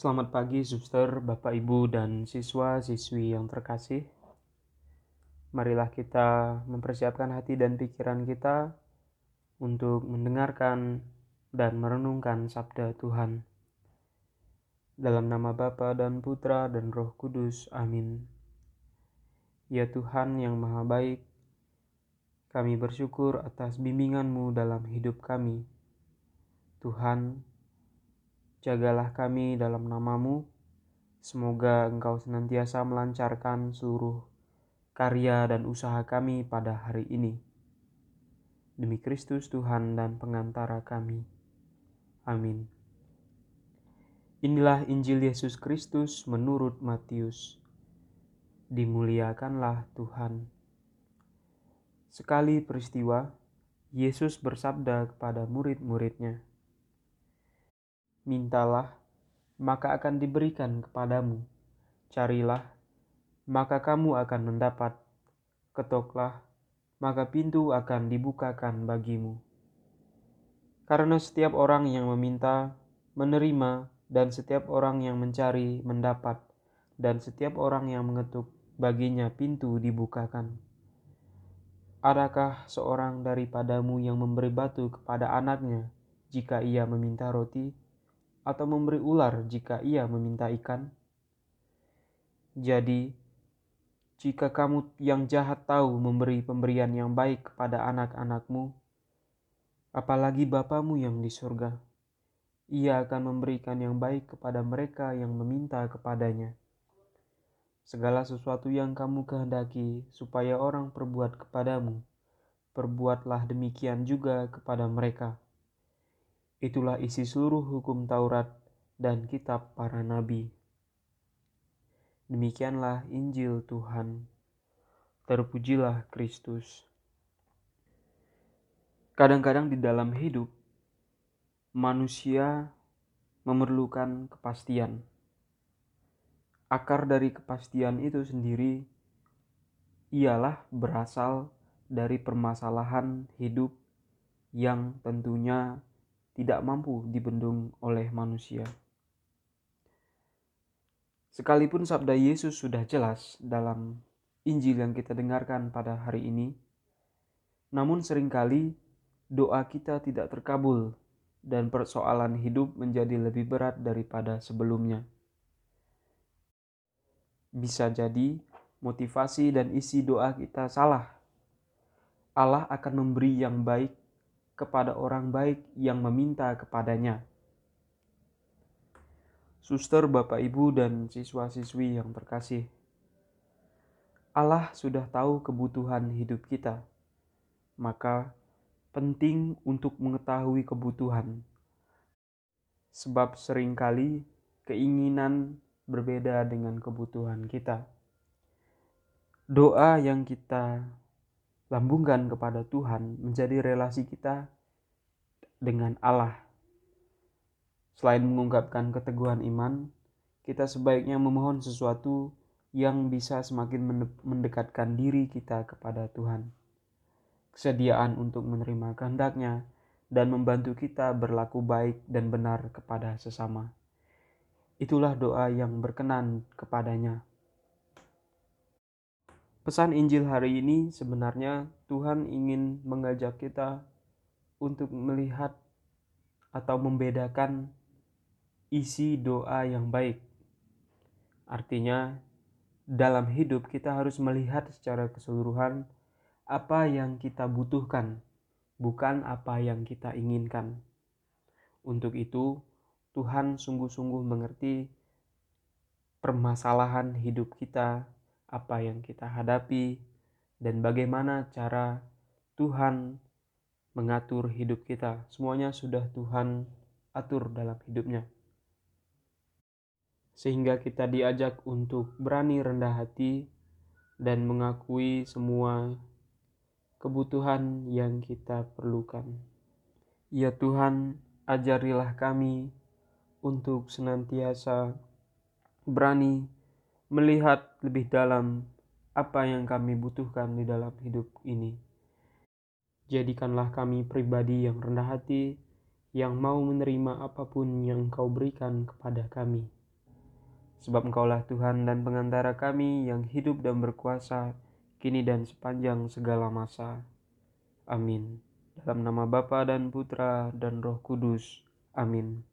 Selamat pagi, suster, bapak, ibu, dan siswa-siswi yang terkasih. Marilah kita mempersiapkan hati dan pikiran kita untuk mendengarkan dan merenungkan sabda Tuhan. Dalam nama Bapa dan Putra dan Roh Kudus. Amin. Ya Tuhan yang Maha Baik, kami bersyukur atas bimbingan-Mu dalam hidup kami. Tuhan, jagalah kami dalam namamu. Semoga Engkau senantiasa melancarkan seluruh karya dan usaha kami pada hari ini. Demi Kristus Tuhan dan pengantara kami. Amin. Inilah Injil Yesus Kristus menurut Matius. Dimuliakanlah Tuhan. Sekali peristiwa, Yesus bersabda kepada murid-muridnya, Mintalah, maka akan diberikan kepadamu. Carilah, maka kamu akan mendapat. Ketoklah, maka pintu akan dibukakan bagimu. Karena setiap orang yang meminta, menerima, dan setiap orang yang mencari, mendapat, dan setiap orang yang mengetuk, baginya pintu dibukakan. Adakah seorang daripadamu yang memberi batu kepada anaknya jika ia meminta roti? Atau memberi ular jika ia meminta ikan? Jadi, jika kamu yang jahat tahu memberi pemberian yang baik kepada anak-anakmu, apalagi Bapamu yang di surga, ia akan memberikan yang baik kepada mereka yang meminta kepadanya. Segala sesuatu yang kamu kehendaki supaya orang perbuat kepadamu, perbuatlah demikian juga kepada mereka Itulah isi seluruh hukum Taurat dan kitab para nabi. Demikianlah Injil Tuhan. Terpujilah Kristus. Kadang-kadang di dalam hidup, manusia memerlukan kepastian. Akar dari kepastian itu sendiri ialah berasal dari permasalahan hidup yang tentunya tidak mampu dibendung oleh manusia. Sekalipun sabda Yesus sudah jelas dalam Injil yang kita dengarkan pada hari ini, namun sering kali doa kita tidak terkabul dan persoalan hidup menjadi lebih berat daripada sebelumnya. Bisa jadi motivasi dan isi doa kita salah. Allah akan memberi yang baik kepada orang baik yang meminta kepadanya. Suster, Bapak, Ibu, dan siswa-siswi yang terkasih, Allah sudah tahu kebutuhan hidup kita, maka penting untuk mengetahui kebutuhan, sebab sering kali keinginan berbeda dengan kebutuhan kita. Doa yang kita lambungkan kepada Tuhan menjadi relasi kita dengan Allah. Selain mengungkapkan keteguhan iman, kita sebaiknya memohon sesuatu yang bisa semakin mendekatkan diri kita kepada Tuhan. Kesediaan untuk menerima kehendaknya dan membantu kita berlaku baik dan benar kepada sesama. Itulah doa yang berkenan kepadanya. Pesan Injil hari ini sebenarnya Tuhan ingin mengajak kita untuk melihat atau membedakan isi doa yang baik. Artinya, dalam hidup kita harus melihat secara keseluruhan apa yang kita butuhkan, bukan apa yang kita inginkan. Untuk itu, Tuhan sungguh-sungguh mengerti permasalahan hidup kita apa yang kita hadapi, dan bagaimana cara Tuhan mengatur hidup kita. Semuanya sudah Tuhan atur dalam hidupnya. Sehingga kita diajak untuk berani rendah hati dan mengakui semua kebutuhan yang kita perlukan. Ya Tuhan, ajarilah kami untuk senantiasa berani melihat lebih dalam apa yang kami butuhkan di dalam hidup ini. Jadikanlah kami pribadi yang rendah hati, yang mau menerima apa pun yang Kau berikan kepada kami. sebab Engkaulah Tuhan dan pengantara kami yang hidup dan berkuasa, kini dan sepanjang segala masa. Amin. Dalam nama Bapa dan Putra dan Roh Kudus. Amin.